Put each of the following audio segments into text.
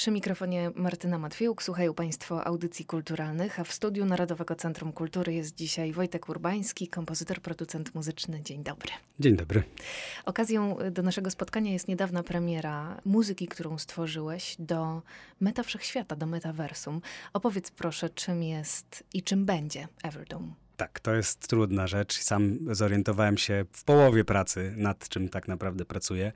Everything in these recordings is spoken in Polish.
Przy mikrofonie Martyna Matwiejuk. Słuchają Państwo audycji kulturalnych, a w studiu Narodowego Centrum Kultury jest dzisiaj Wojtek Urbański, kompozytor, producent muzyczny. Dzień dobry. Dzień dobry. Okazją do naszego spotkania jest niedawna premiera muzyki, którą stworzyłeś do Meta Wszechświata, do Metaversum. Opowiedz proszę, czym jest i czym będzie Everdome. Tak, to jest trudna rzecz. Sam zorientowałem się w połowie pracy, nad czym tak naprawdę pracuję.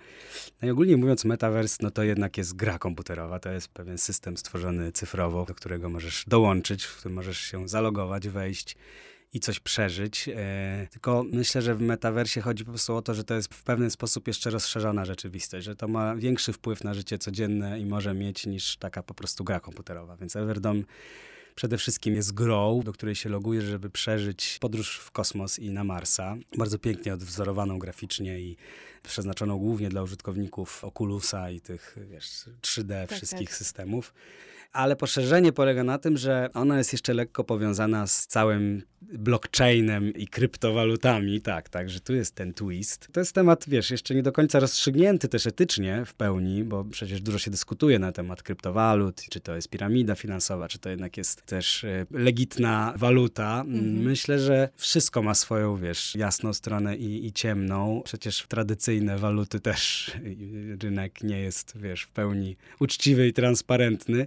No i ogólnie mówiąc, Metaverse, no to jednak jest gra komputerowa. To jest pewien system stworzony cyfrowo, do którego możesz dołączyć, w którym możesz się zalogować, wejść i coś przeżyć. E, tylko myślę, że w metaversie chodzi po prostu o to, że to jest w pewien sposób jeszcze rozszerzona rzeczywistość, że to ma większy wpływ na życie codzienne i może mieć niż taka po prostu gra komputerowa. Więc Everdome przede wszystkim jest grą, do której się logujesz, żeby przeżyć podróż w kosmos i na Marsa. Bardzo pięknie odwzorowaną graficznie i przeznaczoną głównie dla użytkowników Oculusa i tych, wiesz, 3D tak, wszystkich tak. systemów ale poszerzenie polega na tym, że ona jest jeszcze lekko powiązana z całym blockchainem i kryptowalutami. Tak, także tu jest ten twist. To jest temat, wiesz, jeszcze nie do końca rozstrzygnięty też etycznie w pełni, bo przecież dużo się dyskutuje na temat kryptowalut, czy to jest piramida finansowa, czy to jednak jest też e, legitna waluta. Mhm. Myślę, że wszystko ma swoją, wiesz, jasną stronę i, i ciemną. Przecież tradycyjne waluty też rynek nie jest, wiesz, w pełni uczciwy i transparentny.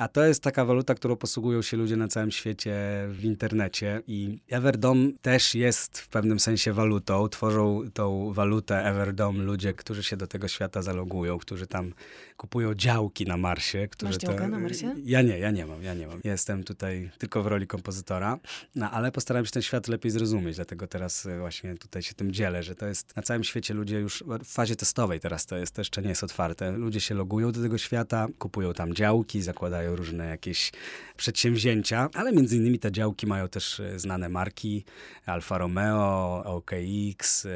A to jest taka waluta, którą posługują się ludzie na całym świecie w internecie i Everdom też jest w pewnym sensie walutą. Tworzą tą walutę Everdom ludzie, którzy się do tego świata zalogują, którzy tam kupują działki na Marsie. Którzy Masz działkę to... na Marsie? Ja nie, ja nie mam, ja nie mam. Jestem tutaj tylko w roli kompozytora, no ale postaram się ten świat lepiej zrozumieć, dlatego teraz właśnie tutaj się tym dzielę, że to jest na całym świecie ludzie już w fazie testowej teraz to jest, to jeszcze nie jest otwarte. Ludzie się logują do tego świata, kupują tam działki, zakładają różne jakieś przedsięwzięcia, ale między innymi te działki mają też e, znane marki Alfa Romeo, OKX, e,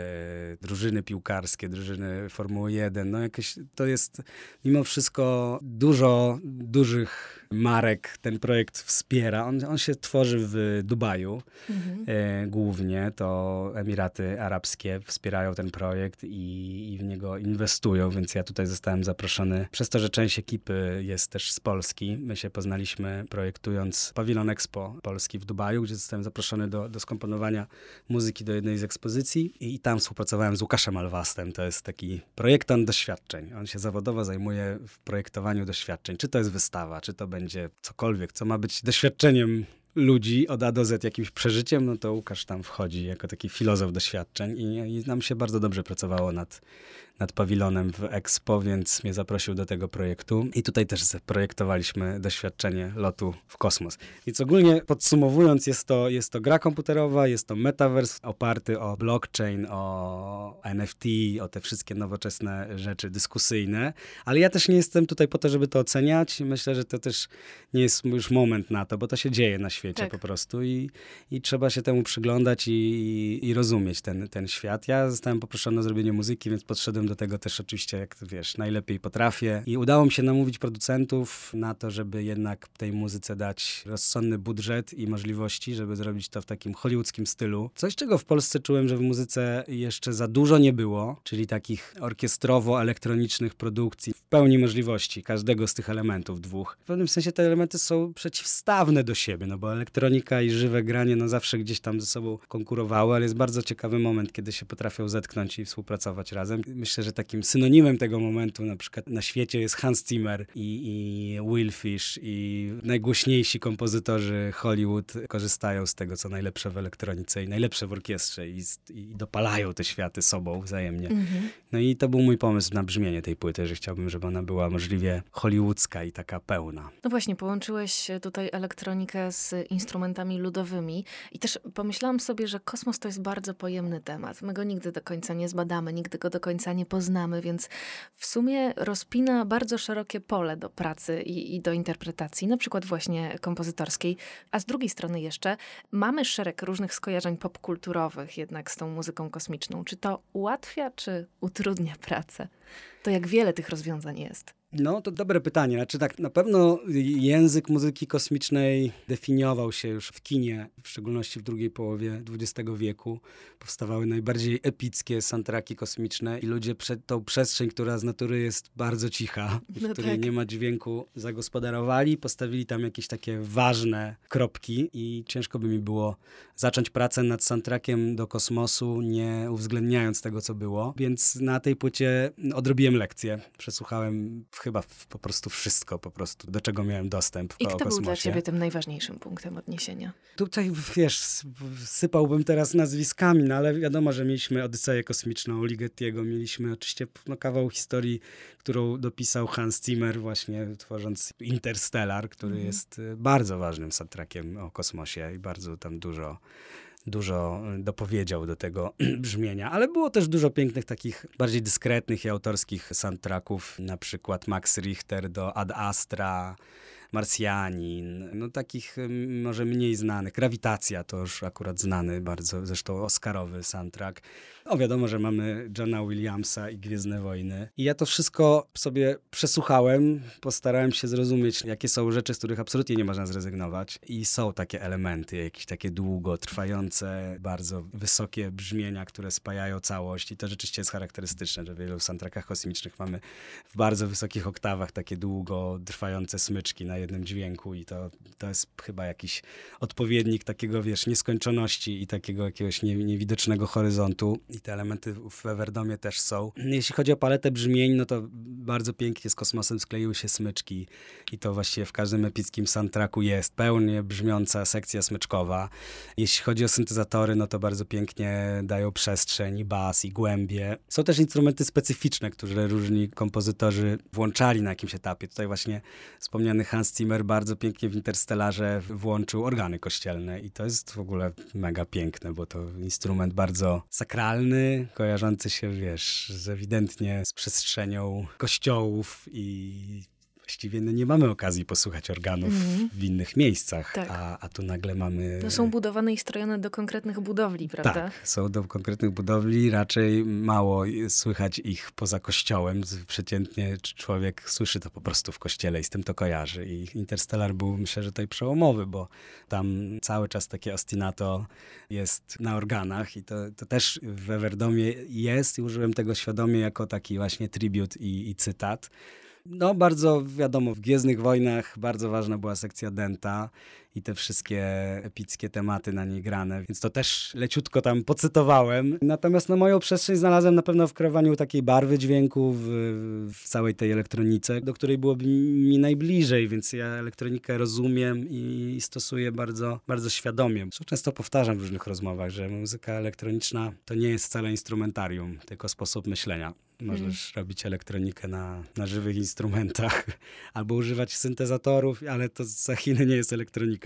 drużyny piłkarskie, drużyny Formuły 1. No jakieś to jest mimo wszystko dużo dużych marek ten projekt wspiera. On, on się tworzy w Dubaju mhm. e, głównie. To Emiraty Arabskie wspierają ten projekt i, i, w niego inwestują, więc ja tutaj zostałem zaproszony. Przez to, że część ekipy jest też z Polski, my się poznaliśmy projektując Pawilon Expo Polski w Dubaju, gdzie zostałem zaproszony do, do skomponowania muzyki do jednej z ekspozycji i, i tam współpracowałem z Łukaszem Alwastem. To jest taki projektant doświadczeń. On się zawodowo zajmuje w projektowaniu doświadczeń. Czy to jest wystawa, czy to będzie cokolwiek, co ma być doświadczeniem ludzi od A do Z jakimś przeżyciem, no to Łukasz tam wchodzi jako taki filozof doświadczeń i, i nam się bardzo dobrze pracowało nad, nad pawilonem w Expo, więc mnie zaprosił do tego projektu. I tutaj też zaprojektowaliśmy doświadczenie lotu w kosmos. Więc ogólnie podsumowując, jest to, jest to gra komputerowa, jest to metaverse oparty o blockchain, o NFT, o te wszystkie nowoczesne rzeczy dyskusyjne, ale ja też nie jestem tutaj po to, żeby to oceniać. Myślę, że to też nie jest już moment na to, bo to się dzieje na świecie tak. po prostu i, i trzeba się temu przyglądać i, i, i rozumieć ten, ten świat. Ja zostałem poproszony o zrobienie muzyki, więc podszedłem do tego też oczywiście, jak wiesz, najlepiej potrafię. I udało mi się namówić producentów na to, żeby jednak tej muzyce dać rozsądny budżet i możliwości, żeby zrobić to w takim hollywoodzkim stylu. Coś, czego w Polsce czułem, że w muzyce jeszcze za dużo nie było, czyli takich orkiestrowo-elektronicznych produkcji w pełni możliwości każdego z tych elementów dwóch. W pewnym sensie te elementy są przeciwstawne do siebie, no bo elektronika i żywe granie no zawsze gdzieś tam ze sobą konkurowały, ale jest bardzo ciekawy moment, kiedy się potrafią zetknąć i współpracować razem. Myślę, myślę, że takim synonimem tego momentu na przykład na świecie jest Hans Zimmer i, i Will Fish i najgłośniejsi kompozytorzy Hollywood korzystają z tego, co najlepsze w elektronice i najlepsze w orkiestrze i, i dopalają te światy sobą wzajemnie. Mhm. No i to był mój pomysł na brzmienie tej płyty, że chciałbym, żeby ona była możliwie hollywoodzka i taka pełna. No właśnie, połączyłeś tutaj elektronikę z instrumentami ludowymi i też pomyślałam sobie, że kosmos to jest bardzo pojemny temat. My go nigdy do końca nie zbadamy, nigdy go do końca nie poznamy, więc w sumie rozpina bardzo szerokie pole do pracy i, i do interpretacji, na przykład właśnie kompozytorskiej. A z drugiej strony jeszcze mamy szereg różnych skojarzeń popkulturowych jednak z tą muzyką kosmiczną. Czy to ułatwia, czy utrudnia pracę? To jak wiele tych rozwiązań jest. No, to dobre pytanie. Znaczy tak, na pewno język muzyki kosmicznej definiował się już w kinie, w szczególności w drugiej połowie XX wieku. Powstawały najbardziej epickie soundtracki kosmiczne i ludzie przed tą przestrzeń, która z natury jest bardzo cicha, w no której tak. nie ma dźwięku, zagospodarowali, postawili tam jakieś takie ważne kropki i ciężko by mi było zacząć pracę nad soundtrackiem do kosmosu, nie uwzględniając tego, co było. Więc na tej płycie odrobiłem lekcję. Przesłuchałem w chyba po prostu wszystko, po prostu, do czego miałem dostęp I kto był dla ciebie tym najważniejszym punktem odniesienia? Tutaj, wiesz, sypałbym teraz nazwiskami, no ale wiadomo, że mieliśmy Odyseję Kosmiczną Ligetiego, mieliśmy oczywiście no, kawał historii, którą dopisał Hans Zimmer właśnie tworząc Interstellar, który mm. jest y, bardzo ważnym soundtrackiem o kosmosie i bardzo tam dużo dużo dopowiedział do tego brzmienia, ale było też dużo pięknych takich bardziej dyskretnych i autorskich soundtracków, na przykład Max Richter do Ad Astra, Marsjanin, no takich może mniej znanych. Grawitacja to już akurat znany bardzo, zresztą Oscarowy soundtrack. No wiadomo, że mamy Johna Williamsa i Gwiezdne Wojny. I ja to wszystko sobie przesłuchałem, postarałem się zrozumieć, jakie są rzeczy, z których absolutnie nie można zrezygnować. I są takie elementy, jakieś takie długo trwające, bardzo wysokie brzmienia, które spajają całość. I to rzeczywiście jest charakterystyczne, że w wielu soundtrackach kosmicznych mamy w bardzo wysokich oktawach takie długo trwające smyczki na jednym dźwięku i to, to jest chyba jakiś odpowiednik takiego, wiesz, nieskończoności i takiego jakiegoś nie, niewidocznego horyzontu i te elementy w Everdomie też są. Jeśli chodzi o paletę brzmień, no to bardzo pięknie z kosmosem skleiły się smyczki i to właściwie w każdym epickim soundtracku jest pełnie brzmiąca sekcja smyczkowa. Jeśli chodzi o syntezatory, no to bardzo pięknie dają przestrzeń i bas i głębie. Są też instrumenty specyficzne, które różni kompozytorzy włączali na jakimś etapie. Tutaj właśnie wspomniany Hans Zimmer bardzo pięknie w Interstellarze włączył organy kościelne i to jest w ogóle mega piękne, bo to instrument bardzo sakralny, kojarzący się, wiesz, z ewidentnie z przestrzenią kościołów i właściwie no nie mamy okazji posłuchać organów mm. w innych miejscach, tak. a, a tu nagle mamy... To są budowane i strojone do konkretnych budowli, prawda? Tak, są do konkretnych budowli, raczej mało słychać ich poza kościołem. Przeciętnie człowiek słyszy to po prostu w kościele i z tym to kojarzy. I Interstellar był, myślę, że tutaj przełomowy, bo tam cały czas takie ostinato jest na organach i to, to też w Everdomie jest i użyłem tego świadomie jako taki właśnie tribut i, i cytat. No, bardzo wiadomo, w Gwiezdnych Wojnach bardzo ważna była sekcja Denta i te wszystkie epickie tematy na niej grane, więc to też leciutko tam pocytowałem. Natomiast no, moją przestrzeń znalazłem na pewno w kreowaniu takiej barwy dźwięku w, w całej tej elektronice, do której byłoby mi najbliżej, więc ja elektronikę rozumiem i stosuję bardzo, bardzo świadomie. Często powtarzam w różnych rozmowach, że muzyka elektroniczna to nie jest wcale instrumentarium, tylko sposób myślenia. Możesz hmm. robić elektronikę na, na żywych instrumentach albo używać syntezatorów, ale to za Chiny nie jest elektronika,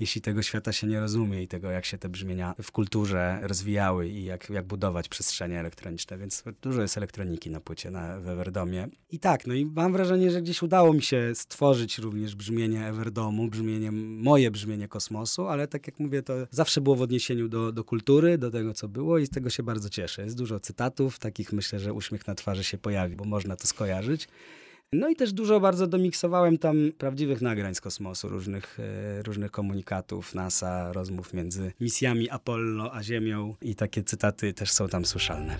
jeśli tego świata się nie rozumie i tego, jak się te brzmienia w kulturze rozwijały i jak, jak budować przestrzenie elektroniczne. Więc dużo jest elektroniki na płycie na, w Everdomie. I tak, no i mam wrażenie, że gdzieś udało mi się stworzyć również brzmienie Everdomu, brzmienie, moje brzmienie kosmosu, ale tak jak mówię, to zawsze było w odniesieniu do, do kultury, do tego, co było i z tego się bardzo cieszę. Jest dużo cytatów, takich myślę, że uśmiech na twarzy się pojawi, bo można to skojarzyć. No i też dużo bardzo domiksowałem tam prawdziwych nagrań z kosmosu, różnych, e, różnych komunikatów NASA, rozmów między misjami Apollo a Ziemią i takie cytaty też są tam słyszalne.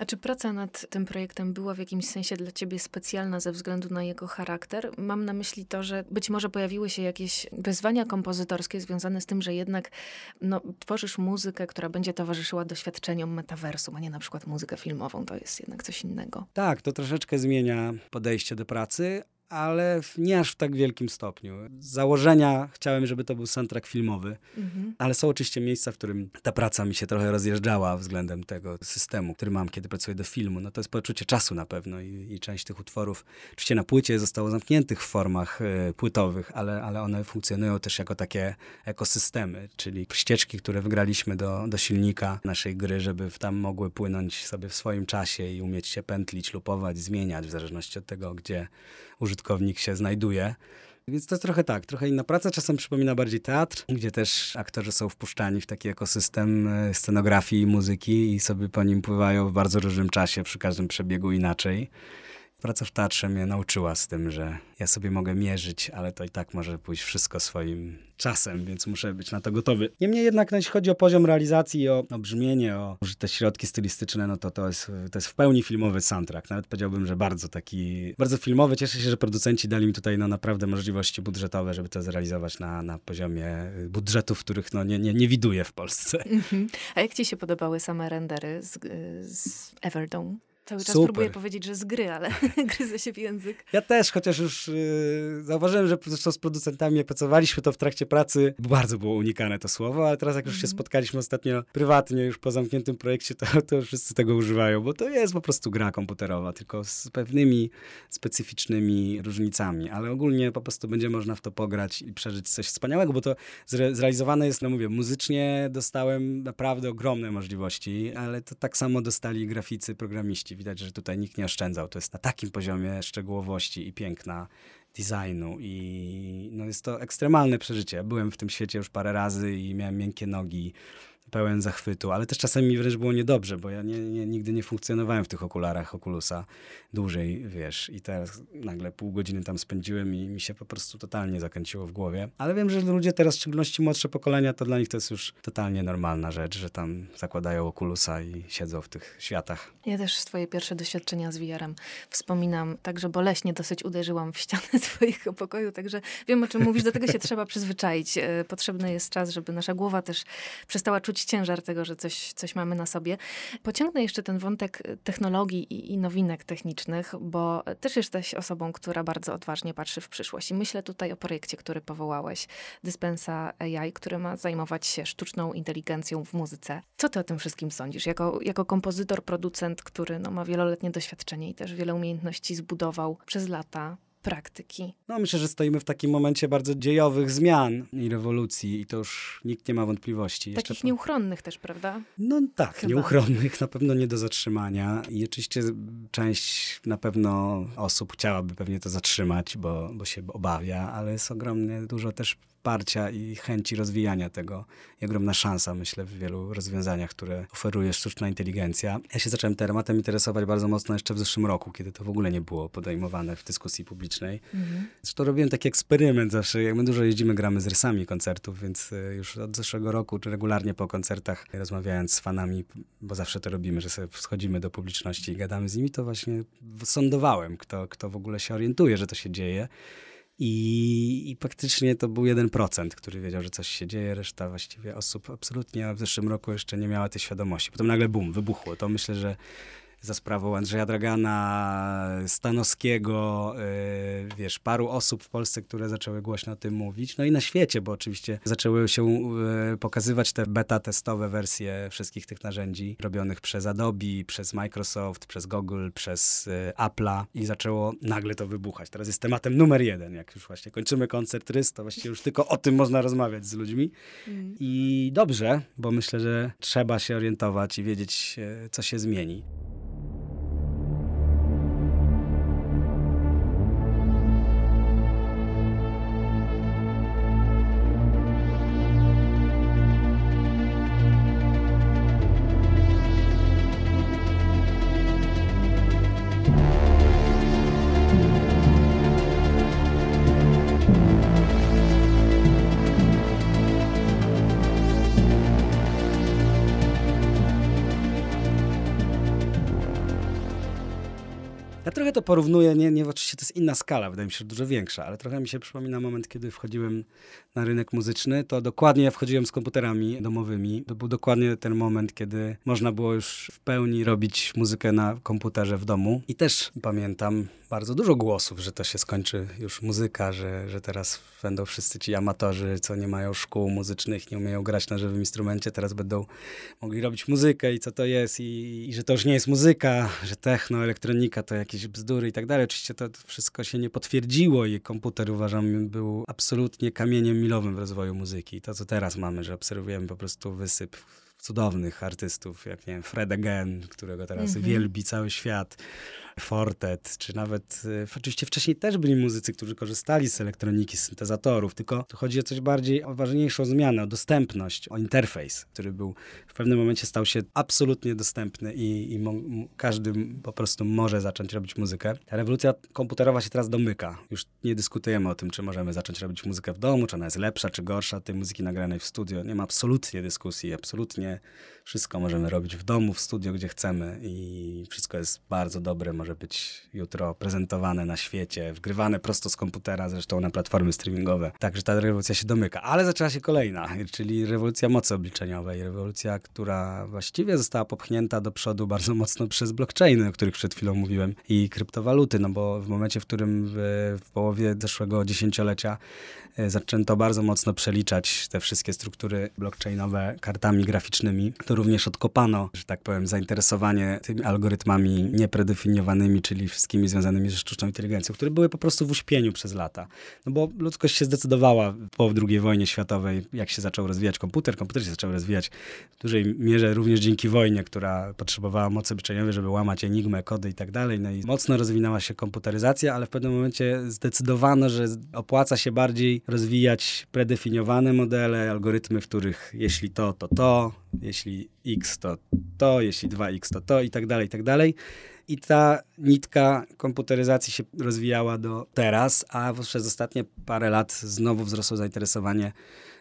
A czy praca nad tym projektem była w jakimś sensie dla ciebie specjalna ze względu na jego charakter? Mam na myśli to, że być może pojawiły się jakieś wyzwania kompozytorskie związane z tym, że jednak no, tworzysz muzykę, która będzie towarzyszyła doświadczeniom metaversum, a nie na przykład muzykę filmową. To jest jednak coś innego. Tak, to troszeczkę zmienia podejście do pracy, ale nie aż w tak wielkim stopniu. Z założenia chciałem, żeby to był soundtrack filmowy, mhm. ale są oczywiście miejsca, w którym ta praca mi się trochę rozjeżdżała względem tego systemu, który mam, kiedy pracuję do filmu. No to jest poczucie czasu na pewno i, i część tych utworów oczywiście na płycie zostało zamkniętych w formach y, płytowych, ale, ale one funkcjonują też jako takie ekosystemy, czyli ścieżki, które wygraliśmy do, do silnika naszej gry, żeby tam mogły płynąć sobie w swoim czasie i umieć się pętlić, lupować, zmieniać w zależności od tego, gdzie użytkownik się znajduje. Więc to jest trochę tak, trochę inna praca. Czasem przypomina bardziej teatr, gdzie też aktorzy są wpuszczani w taki ekosystem e, scenografii i muzyki i sobie po nim pływają w bardzo różnym czasie, przy każdym przebiegu inaczej. Praca w teatrze mnie nauczyła z tym, że ja sobie mogę mierzyć, ale to i tak może pójść wszystko swoim czasem, więc muszę być na to gotowy. Niemniej jednak, no, jeśli chodzi o poziom realizacji, o, o brzmienie, o te środki stylistyczne, no to to jest, to jest w pełni filmowy soundtrack. Nawet powiedziałbym, że bardzo taki, bardzo filmowy. Cieszę się, że producenci dali mi tutaj no, naprawdę możliwości budżetowe, żeby to zrealizować na, na poziomie budżetów, których no, nie, nie, nie widuję w Polsce. -hmm. A jak ci się podobały same rendery z, z Everdome? Cały czas Super. próbuję powiedzieć, że z gry, ale gryzę się w język. Ja też, chociaż już yy, zauważyłem, że zresztą z producentami jak pracowaliśmy, to w trakcie pracy bardzo było unikane to słowo, ale teraz jak już mm. się mhm. spotkaliśmy ostatnio prywatnie, już po zamkniętym projekcie, to, to wszyscy tego używają, bo to jest po prostu gra komputerowa, tylko z pewnymi specyficznymi różnicami, ale ogólnie po prostu będzie można w to pograć i przeżyć coś wspaniałego, bo to zre zrealizowane jest, no mówię, muzycznie dostałem naprawdę ogromne możliwości, ale to tak samo dostali graficy, programiści widać, że tutaj nikt nie oszczędzał. To jest na takim poziomie szczegółowości i piękna designu i no jest to ekstremalne przeżycie. Byłem w tym świecie już parę razy i miałem miękkie nogi pełen zachwytu, ale też czasami mi wręcz było niedobrze, bo ja nie, nie, nigdy nie funkcjonowałem w tych okularach Oculusa dłużej, wiesz, i teraz nagle pół godziny tam spędziłem i mi się po prostu totalnie zakręciło w głowie. Ale wiem, że ludzie teraz, w szczególności młodsze pokolenia, to dla nich to jest już totalnie normalna rzecz, że tam zakładają Oculusa i siedzą w tych światach. Ja też swoje pierwsze doświadczenia z VR-em wspominam, także boleśnie dosyć uderzyłam w ścianę twojego pokoju, także wiem, o czym mówisz, do tego się trzeba przyzwyczaić. E, potrzebny jest czas, żeby nasza głowa też przestała czuć ciężar tego, że coś, coś mamy na sobie. Pociągnę jeszcze ten wątek technologii i, i nowinek technicznych, bo też jesteś osobą, która bardzo odważnie patrzy w przyszłość. I myślę tutaj o projekcie, który powołałeś, Dispensa AI, który ma zajmować się sztuczną inteligencją w muzyce. Co ty o tym wszystkim sądzisz? Jako, jako kompozytor, producent, który no, ma wieloletnie doświadczenie i też wiele umiejętności zbudował przez lata, praktyki. No myślę, że stoimy w takim momencie bardzo dziejowych zmian i rewolucji i to już nikt nie ma wątpliwości. Takich Jeszcze nieuchronnych też, prawda? No tak, Chyba. nieuchronnych, na pewno nie do zatrzymania i oczywiście część na pewno osób chciałaby pewnie to zatrzymać, bo, bo się obawia, ale jest ogromnie dużo też wsparcia i chęci rozwijania tego i ogromna szansa, myślę, w wielu rozwiązaniach, które oferuje sztuczna inteligencja. Ja się zacząłem tematem interesować bardzo mocno jeszcze w zeszłym roku, kiedy to w ogóle nie było podejmowane w dyskusji publicznej. Mhm. Zresztą robiłem taki eksperyment zawsze, jak my dużo jeździmy, gramy z rysami koncertów, więc e, już od zeszłego roku, czy regularnie po koncertach, rozmawiając z fanami, bo zawsze to robimy, że sobie schodzimy do publiczności i gadamy z nimi, to właśnie sądowałem, kto, kto w ogóle się orientuje, że to się dzieje. I, I praktycznie to był 1%, który wiedział, że coś się dzieje, reszta właściwie osób absolutnie w zeszłym roku jeszcze nie miała tej świadomości. Potem nagle bum, wybuchło. To myślę, że za sprawą Andrzeja Dragana, Stanowskiego, yy, wiesz, paru osób w Polsce, które zaczęły głośno o tym mówić. No i na świecie, bo oczywiście zaczęły się yy, pokazywać te beta testowe wersje wszystkich tych narzędzi robionych przez Adobe, przez Microsoft, przez Google, przez yy, Apple'a i zaczęło nagle to wybuchać. Teraz jest tematem numer jeden. Jak już właśnie kończymy koncert Rys, to właściwie już tylko o tym można rozmawiać z ludźmi. Mm. I dobrze, bo myślę, że trzeba się orientować i wiedzieć, co się zmieni. Porównuję, nie, nie, oczywiście to jest inna skala, wydaje mi się, dużo większa, ale trochę mi się przypomina moment, kiedy wchodziłem na rynek muzyczny, to dokładnie ja wchodziłem z komputerami domowymi. To był dokładnie ten moment, kiedy można było już w pełni robić muzykę na komputerze w domu. I też pamiętam bardzo dużo głosów, że to się skończy już muzyka, że, że teraz będą wszyscy ci amatorzy, co nie mają szkół muzycznych, nie umieją grać na żywym instrumencie, teraz będą mogli robić muzykę i co to jest i, i że to już nie jest muzyka, że techno, elektronika to jakieś bzdury i tak dalej. Oczywiście to wszystko się nie potwierdziło i komputer uważam był absolutnie kamieniem milowym w rozwoju muzyki. To, co teraz mamy, że obserwujemy po prostu wysyp cudownych artystów, jak nie wiem, Fred Again, którego teraz mm -hmm. wielbi cały świat, Fortet, czy nawet, y, oczywiście wcześniej też byli muzycy, którzy korzystali z elektroniki, z syntezatorów, tylko tu chodzi o coś bardziej, o ważniejszą zmianę, o dostępność, o interfejs, który był w pewnym momencie stał się absolutnie dostępny i, i każdy po prostu może zacząć robić muzykę. Ta rewolucja komputerowa się teraz domyka. Już nie dyskutujemy o tym, czy możemy zacząć robić muzykę w domu, czy ona jest lepsza, czy gorsza tej muzyki nagranej w studio. Nie ma absolutnie dyskusji, absolutnie wszystko możemy robić w domu, w studio, gdzie chcemy i wszystko jest bardzo dobre, może być jutro prezentowane na świecie, wgrywane prosto z komputera, zresztą na platformy streamingowe. Także ta rewolucja się domyka. Ale zaczęła się kolejna, czyli rewolucja mocy obliczeniowej, rewolucja, która właściwie została popchnięta do przodu bardzo mocno przez blockchainy, o których przed chwilą mówiłem, i kryptowaluty, no bo w momencie, w którym w, w połowie zeszłego dziesięciolecia e, zaczęto bardzo mocno przeliczać te wszystkie struktury blockchainowe kartami graficznymi, to również odkopano, że tak powiem, zainteresowanie tymi algorytmami niepredefiniowanymi, czyli wszystkimi związanymi ze sztuczną inteligencją, które były po prostu w uśpieniu przez lata. No bo ludzkość się zdecydowała po II wojnie światowej, jak się zaczął rozwijać komputer. Komputer się zaczął rozwijać w dużej mierze również dzięki wojnie, która potrzebowała mocy obliczeniowej, żeby łamać enigmę, kody i tak dalej. No i mocno rozwinęła się komputeryzacja, ale w pewnym momencie zdecydowano, że opłaca się bardziej rozwijać predefiniowane modele, algorytmy, w których jeśli to, to to, jeśli x to to, jeśli 2x to to i tak dalej, i tak dalej. I ta nitka komputeryzacji się rozwijała do teraz, a przez ostatnie parę lat znowu wzrosło zainteresowanie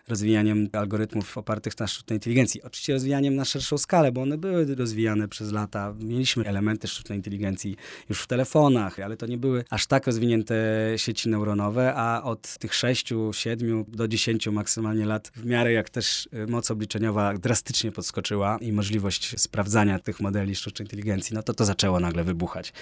rozwijaniem algorytmów opartych na sztucznej inteligencji. Oczywiście rozwijaniem na szerszą skalę, bo one były rozwijane przez lata. Mieliśmy elementy sztucznej inteligencji już w telefonach, ale to nie były aż tak rozwinięte sieci neuronowe, a od tych 6, 7 do 10 maksymalnie lat, w miarę jak też y, moc obliczeniowa drastycznie podskoczyła i możliwość sprawdzania tych modeli sztucznej inteligencji, no to to zaczęło nagle wybuchać.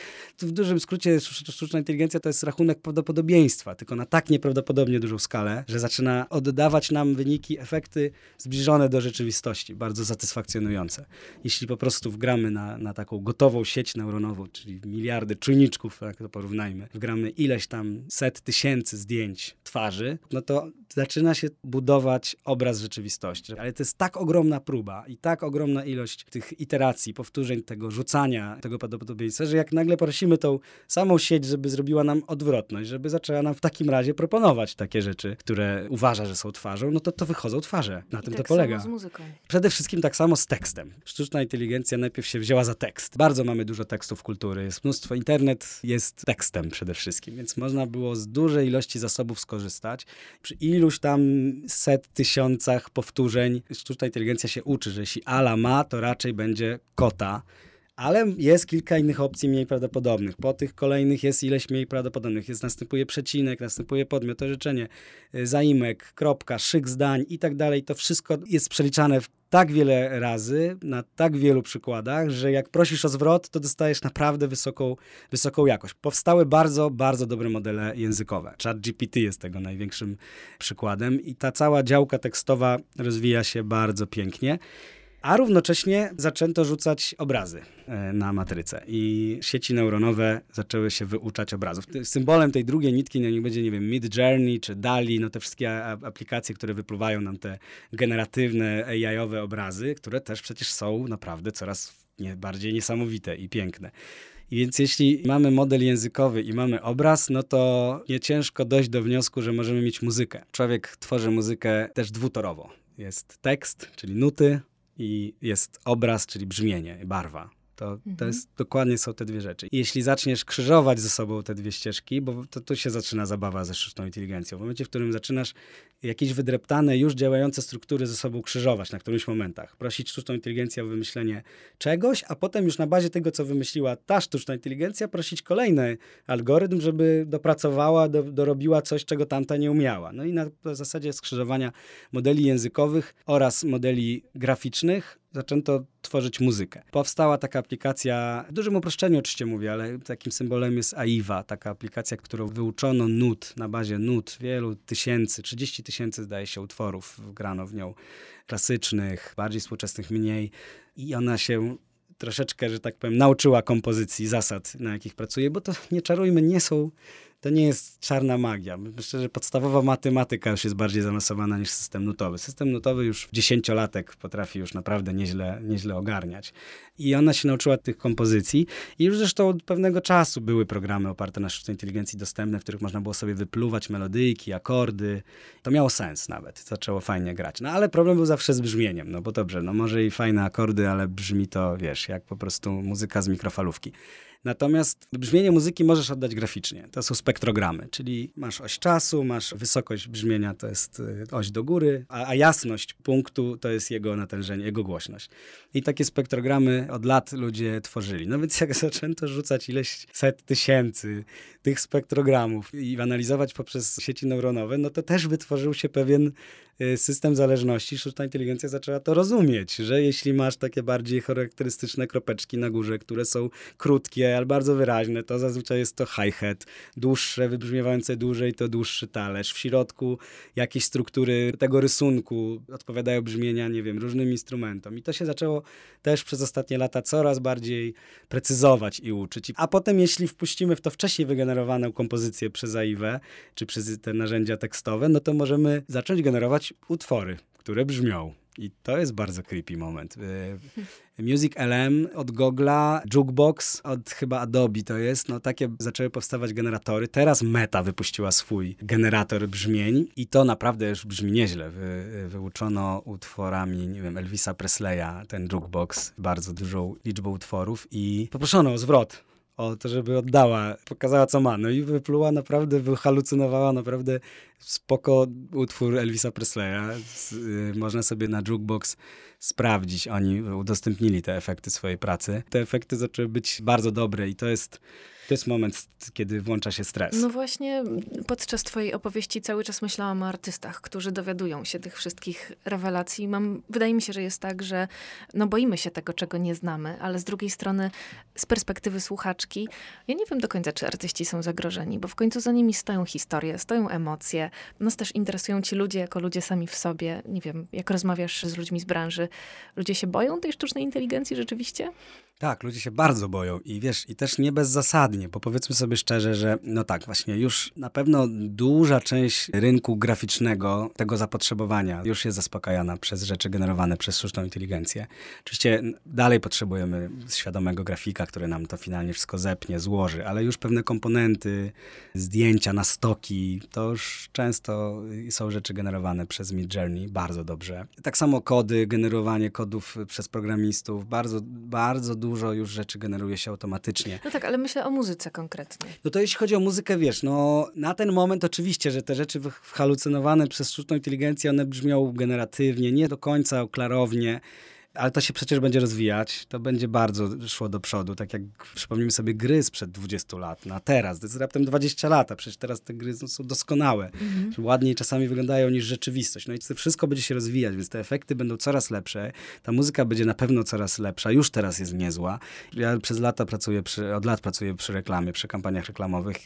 w dużym skrócie sztuczna inteligencja to jest rachunek prawdopodobieństwa, tylko na tak nieprawdopodobnie dużą skalę, że zaczyna oddawać nam wyniki, efekty zbliżone do rzeczywistości, bardzo satysfakcjonujące. Jeśli po prostu wgramy na, na taką gotową sieć neuronową, czyli miliardy czujniczków, tak to porównajmy, wgramy ileś tam set tysięcy zdjęć twarzy, no to zaczyna się budować obraz rzeczywistości. Ale to jest tak ogromna próba i tak ogromna ilość tych iteracji, powtórzeń, tego rzucania, tego prawdopodobieństwa, że jak nagle prosimy tą samą sieć, żeby zrobiła nam odwrotność, żeby zaczęła nam w takim razie proponować takie rzeczy, które uważa, że są twarzą, no to to wychodzą twarze. Na I tym tak to polega. Samo z muzyką. Przede wszystkim tak samo z tekstem. Sztuczna inteligencja najpierw się wzięła za tekst. Bardzo mamy dużo tekstów kultury, jest mnóstwo. Internet jest tekstem przede wszystkim, więc można było z dużej ilości zasobów skorzystać. Przy iluś tam set tysiącach powtórzeń sztuczna inteligencja się uczy, że jeśli Ala ma, to raczej będzie kota. Ale jest kilka innych opcji mniej prawdopodobnych. Po tych kolejnych jest ileś mniej prawdopodobnych. Jest, następuje przecinek, następuje podmiot, orzeczenie, y, zaimek, kropka, szyk zdań i tak dalej. To wszystko jest przeliczane w tak wiele razy, na tak wielu przykładach, że jak prosisz o zwrot, to dostajesz naprawdę wysoką, wysoką jakość. Powstały bardzo, bardzo dobre modele językowe. ChatGPT jest tego największym przykładem i ta cała działka tekstowa rozwija się bardzo pięknie a równocześnie zaczęto rzucać obrazy e, na matrycę i sieci neuronowe zaczęły się wyuczać obrazów. Symbolem tej drugiej nitki no, niech będzie, nie wiem, Mid Journey czy DALI, no te wszystkie aplikacje, które wypływają nam te generatywne AI-owe obrazy, które też przecież są naprawdę coraz nie, bardziej niesamowite i piękne. Więc jeśli mamy model językowy i mamy obraz, no to nie ciężko dojść do wniosku, że możemy mieć muzykę. Człowiek tworzy muzykę też dwutorowo. Jest tekst, czyli nuty, i jest obraz, czyli brzmienie, barwa. To, Mhm. to jest dokładnie są te dwie rzeczy. I jeśli zaczniesz krzyżować ze sobą te dwie ścieżki, bo to tu się zaczyna zabawa ze sztuczną inteligencją. W momencie, w którym zaczynasz jakieś wydreptane, już działające struktury ze sobą krzyżować na którymś momentach, prosić sztuczną inteligencję o wymyślenie czegoś, a potem już na bazie tego, co wymyśliła ta sztuczna inteligencja, prosić kolejny algorytm, żeby dopracowała, do, dorobiła coś, czego tamta nie umiała. No i na, na zasadzie skrzyżowania modeli językowych oraz modeli graficznych zaczęto tworzyć muzykę. Powstała taka aplikacja, w dużym uproszczeniu oczywiście mówię, ale takim symbolem jest AIWA, taka aplikacja, którą wyuczono nut, na bazie nut, wielu tysięcy, 30 tysięcy zdaje się utworów grano w nią, klasycznych, bardziej współczesnych, mniej i ona się troszeczkę, że tak powiem, nauczyła kompozycji, zasad, na jakich pracuje, bo to nie czarujmy, nie są to nie jest czarna magia. Myślę, że podstawowa matematyka już jest bardziej zaawansowana niż system nutowy. System nutowy już dziesięciolatek potrafi już naprawdę nieźle, nieźle ogarniać. I ona się nauczyła tych kompozycji i już zresztą od pewnego czasu były programy oparte na sztucznej inteligencji dostępne, w których można było sobie wypluwać melodyjki, akordy. To miało sens nawet. Zaczęło fajnie grać. No ale problem był zawsze z brzmieniem, no bo dobrze, no może i fajne akordy, ale brzmi to, wiesz, jak po prostu muzyka z mikrofalówki. Natomiast brzmienie muzyki możesz oddać graficznie. To są spektrogramy, czyli masz oś czasu, masz wysokość brzmienia, to jest y, oś do góry, a, a jasność punktu to jest jego natężenie, jego głośność. I takie spektrogramy od lat ludzie tworzyli. No więc jak zaczęto rzucać ileś set tysięcy tych spektrogramów i analizować poprzez sieci neuronowe, no to też wytworzył się pewien system zależności. Sztuczna inteligencja zaczęła to rozumieć, że jeśli masz takie bardziej charakterystyczne kropeczki na górze, które są krótkie, ale bardzo wyraźne, to zazwyczaj jest to hi-hat, dłuższe, wybrzmiewające dłużej, to dłuższy talerz. W środku jakieś struktury tego rysunku odpowiadają brzmienia, nie wiem, różnym instrumentom. I to się zaczęło też przez ostatnie lata coraz bardziej precyzować i uczyć. A potem, jeśli wpuścimy w to wcześniej wygenerowaną kompozycję przez AIWę, czy przez te narzędzia tekstowe, no to możemy zacząć generować utwory, które brzmią. I to jest bardzo creepy moment. Y, Music LM od Google'a, Jukebox od chyba Adobe to jest, no takie zaczęły powstawać generatory. Teraz Meta wypuściła swój generator brzmień i to naprawdę już brzmi nieźle. Wy, wyuczono utworami, nie wiem, Elvisa Presleya, ten Jukebox, bardzo dużą liczbą utworów i poproszono o zwrot o to, żeby oddała, pokazała co ma. No i wypluła naprawdę, wyhalucynowała naprawdę spoko utwór Elvisa Presleya. Y, można sobie na Jukebox sprawdzić. Oni udostępnili te efekty swojej pracy. Te efekty zaczęły być bardzo dobre i to jest to jest moment, kiedy włącza się stres. No właśnie, podczas twojej opowieści cały czas myślałam o artystach, którzy dowiadują się tych wszystkich rewelacji. Mam, wydaje mi się, że jest tak, że no boimy się tego, czego nie znamy, ale z drugiej strony, z perspektywy słuchaczki, ja nie wiem do końca, czy artyści są zagrożeni, bo w końcu za nimi stoją historie, stoją emocje. Nas też interesują ci ludzie jako ludzie sami w sobie. Nie wiem, jak rozmawiasz z ludźmi z branży, ludzie się boją tej sztucznej inteligencji rzeczywiście? Tak, ludzie się bardzo boją i wiesz, i też nie bezzasadnie, bo powiedzmy sobie szczerze, że no tak, właśnie już na pewno duża część rynku graficznego, tego zapotrzebowania już jest zaspokajana przez rzeczy generowane przez sztuczną inteligencję. Oczywiście dalej potrzebujemy świadomego grafika, który nam to finalnie wszystko zepnie, złoży, ale już pewne komponenty, zdjęcia na stoki, to już często są rzeczy generowane przez Midjourney bardzo dobrze. Tak samo kody, generowanie kodów przez programistów, bardzo, bardzo dużo dużo już rzeczy generuje się automatycznie. No tak, ale myślę o muzyce konkretnie. No to jeśli chodzi o muzykę, wiesz, no na ten moment oczywiście, że te rzeczy halucynowane przez sztuczną inteligencję, one brzmią generatywnie, nie do końca klarownie ale to się przecież będzie rozwijać, to będzie bardzo szło do przodu, tak jak przypomnijmy sobie gry sprzed 20 lat, na teraz, to jest raptem 20 lat, a przecież teraz te gry są doskonałe, mhm. ładniej czasami wyglądają niż rzeczywistość, no i to wszystko będzie się rozwijać, więc te efekty będą coraz lepsze, ta muzyka będzie na pewno coraz lepsza, już teraz jest niezła. Ja przez lata pracuję, przy, od lat pracuję przy reklamie, przy kampaniach reklamowych,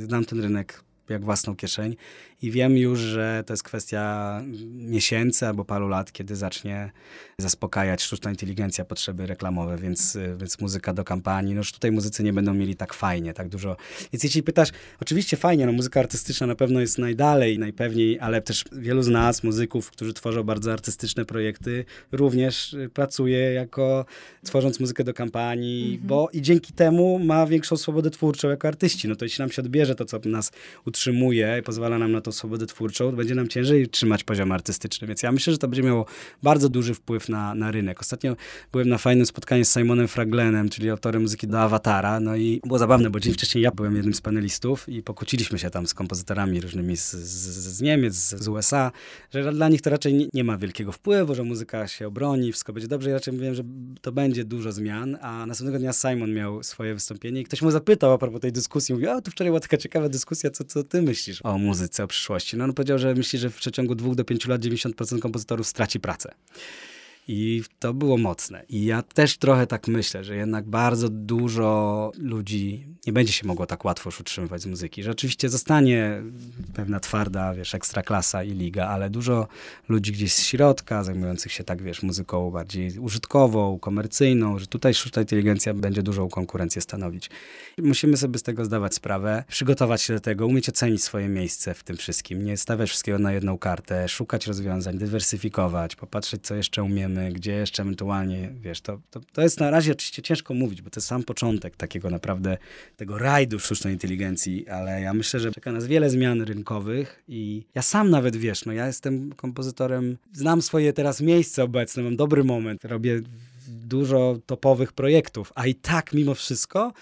znam ten rynek jak własną kieszeń i wiem już, że to jest kwestia miesięcy albo paru lat, kiedy zacznie zaspokajać sztuczna inteligencja potrzeby reklamowe, więc, więc muzyka do kampanii, no już tutaj muzycy nie będą mieli tak fajnie, tak dużo. Więc jeśli pytasz, oczywiście fajnie, no muzyka artystyczna na pewno jest najdalej, najpewniej, ale też wielu z nas, muzyków, którzy tworzą bardzo artystyczne projekty, również pracuje jako, tworząc muzykę do kampanii, mhm. bo i dzięki temu ma większą swobodę twórczą jako artyści. No to jeśli nam się odbierze to, co nas utrzymuje, utrzymuje i pozwala nam na tą swobodę twórczą, będzie nam ciężej trzymać poziom artystyczny. Więc ja myślę, że to będzie miało bardzo duży wpływ na, na rynek. Ostatnio byłem na fajnym spotkaniu z Simonem Fraglenem, czyli autorem muzyki do Awatara, no i było zabawne, bo dzień wcześniej ja byłem jednym z panelistów i pokłóciliśmy się tam z kompozytorami różnymi z, z, z Niemiec, z, z, USA, że dla nich to raczej nie, nie, ma wielkiego wpływu, że muzyka się obroni, wszystko będzie dobrze. Ja raczej mówiłem, że to będzie dużo zmian, a następnego dnia Simon miał swoje wystąpienie i ktoś mu zapytał a propos tej dyskusji, mówi, a tu wczoraj była taka ciekawa dyskusja, co, co ty myślisz o muzyce, o przyszłości? No on powiedział, że myśli, że w przeciągu dwóch do pięciu lat 90% kompozytorów straci pracę. I to było mocne. I ja też trochę tak myślę, że jednak bardzo dużo ludzi nie będzie się mogło tak łatwo już utrzymywać z muzyki. Że zostanie pewna twarda, wiesz, ekstraklasa i liga, ale dużo ludzi gdzieś z środka, zajmujących się tak, wiesz, muzyką bardziej użytkową, komercyjną, że tutaj sztuczna inteligencja będzie dużą konkurencję stanowić. I musimy sobie z tego zdawać sprawę, przygotować się do tego, umieć ocenić swoje miejsce w tym wszystkim, nie stawiać wszystkiego na jedną kartę, szukać rozwiązań, dywersyfikować, popatrzeć, co jeszcze umiemy, gdzie jeszcze ewentualnie, wiesz, to, to, to jest na razie oczywiście ciężko mówić, bo to jest sam początek takiego naprawdę, tego rajdu sztucznej inteligencji, ale ja myślę, że czeka nas wiele zmian rynkowych i ja sam nawet, wiesz, no ja jestem kompozytorem, znam swoje teraz miejsce obecne, mam dobry moment, robię dużo topowych projektów, a i tak mimo wszystko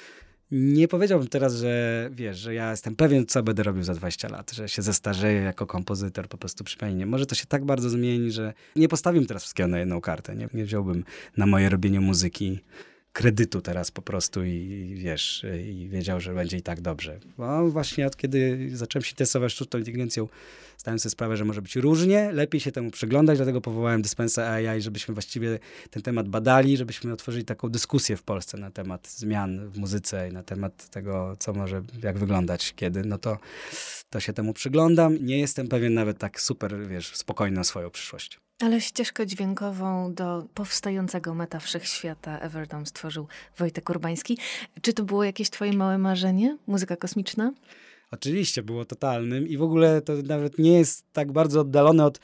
nie powiedziałbym teraz, że wiesz, że ja jestem pewien, co będę robił za 20 lat, że się zestarzeję jako kompozytor po prostu przypomnienie. Może to się tak bardzo zmieni, że nie postawiłbym teraz wszystkiego na jedną kartę. Nie, nie wziąłbym na moje robienie muzyki kredytu teraz po prostu i, i, wiesz, i wiedział, że będzie i tak dobrze. Bo właśnie od kiedy zacząłem się interesować sztuczną inteligencją, zdałem sobie sprawę, że może być różnie, lepiej się temu przyglądać, dlatego powołałem Dispensa AI, żebyśmy właściwie ten temat badali, żebyśmy otworzyli taką dyskusję w Polsce na temat zmian w muzyce i na temat tego, co może, jak wyglądać, kiedy, no to, to się temu przyglądam. Nie jestem pewien nawet tak super, wiesz, spokojny o swoją przyszłość. Ale ścieżkę dźwiękową do powstającego meta wszechświata Everdome stworzył Wojtek Urbański. Czy to było jakieś twoje małe marzenie? Muzyka kosmiczna? Oczywiście było totalnym i w ogóle to nawet nie jest tak bardzo oddalone od,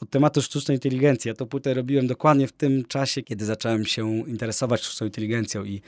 od tematu sztucznej inteligencji. Ja to płytę robiłem dokładnie w tym czasie, kiedy zacząłem się interesować sztuczną inteligencją i,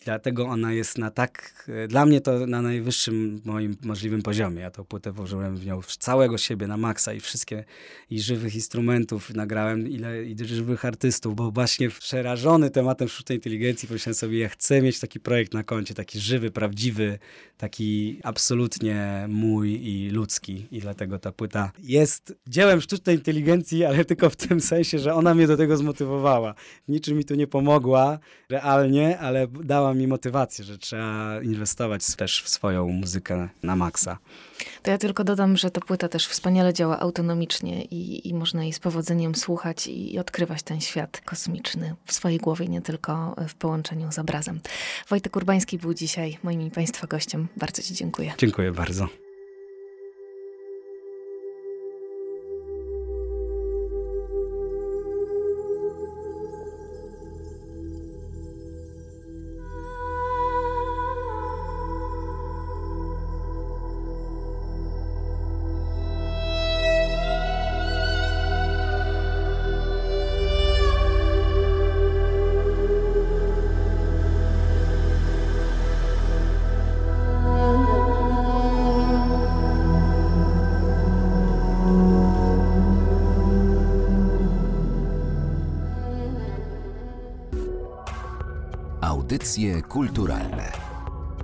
i dlatego ona jest na tak, dla mnie to na najwyższym moim możliwym poziomie. Ja tą płytę włożyłem w nią całego siebie na maksa i wszystkie i żywych instrumentów nagrałem, ile i żywych artystów, bo właśnie przerażony tematem sztucznej inteligencji pomyślałem sobie, ja chcę mieć taki projekt na koncie, taki żywy, prawdziwy, taki absolutnie mój i ludzki i dlatego ta płyta jest dziełem sztucznej inteligencji, ale tylko w tym sensie, że ona mnie do tego zmotywowała. Niczym mi tu nie pomogła realnie, ale dała mi motywację, że trzeba inwestować też w swoją muzykę na maksa. To ja tylko dodam, że ta płyta też wspaniale działa autonomicznie i, i można jej z powodzeniem słuchać i, i odkrywać ten świat kosmiczny w swojej głowie, nie tylko w połączeniu z obrazem. Wojtek Urbański był dzisiaj moim i Państwa gościem. Bardzo Ci dziękuję. Dziękuję bardzo. Kulturalne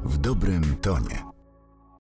w dobrym tonie.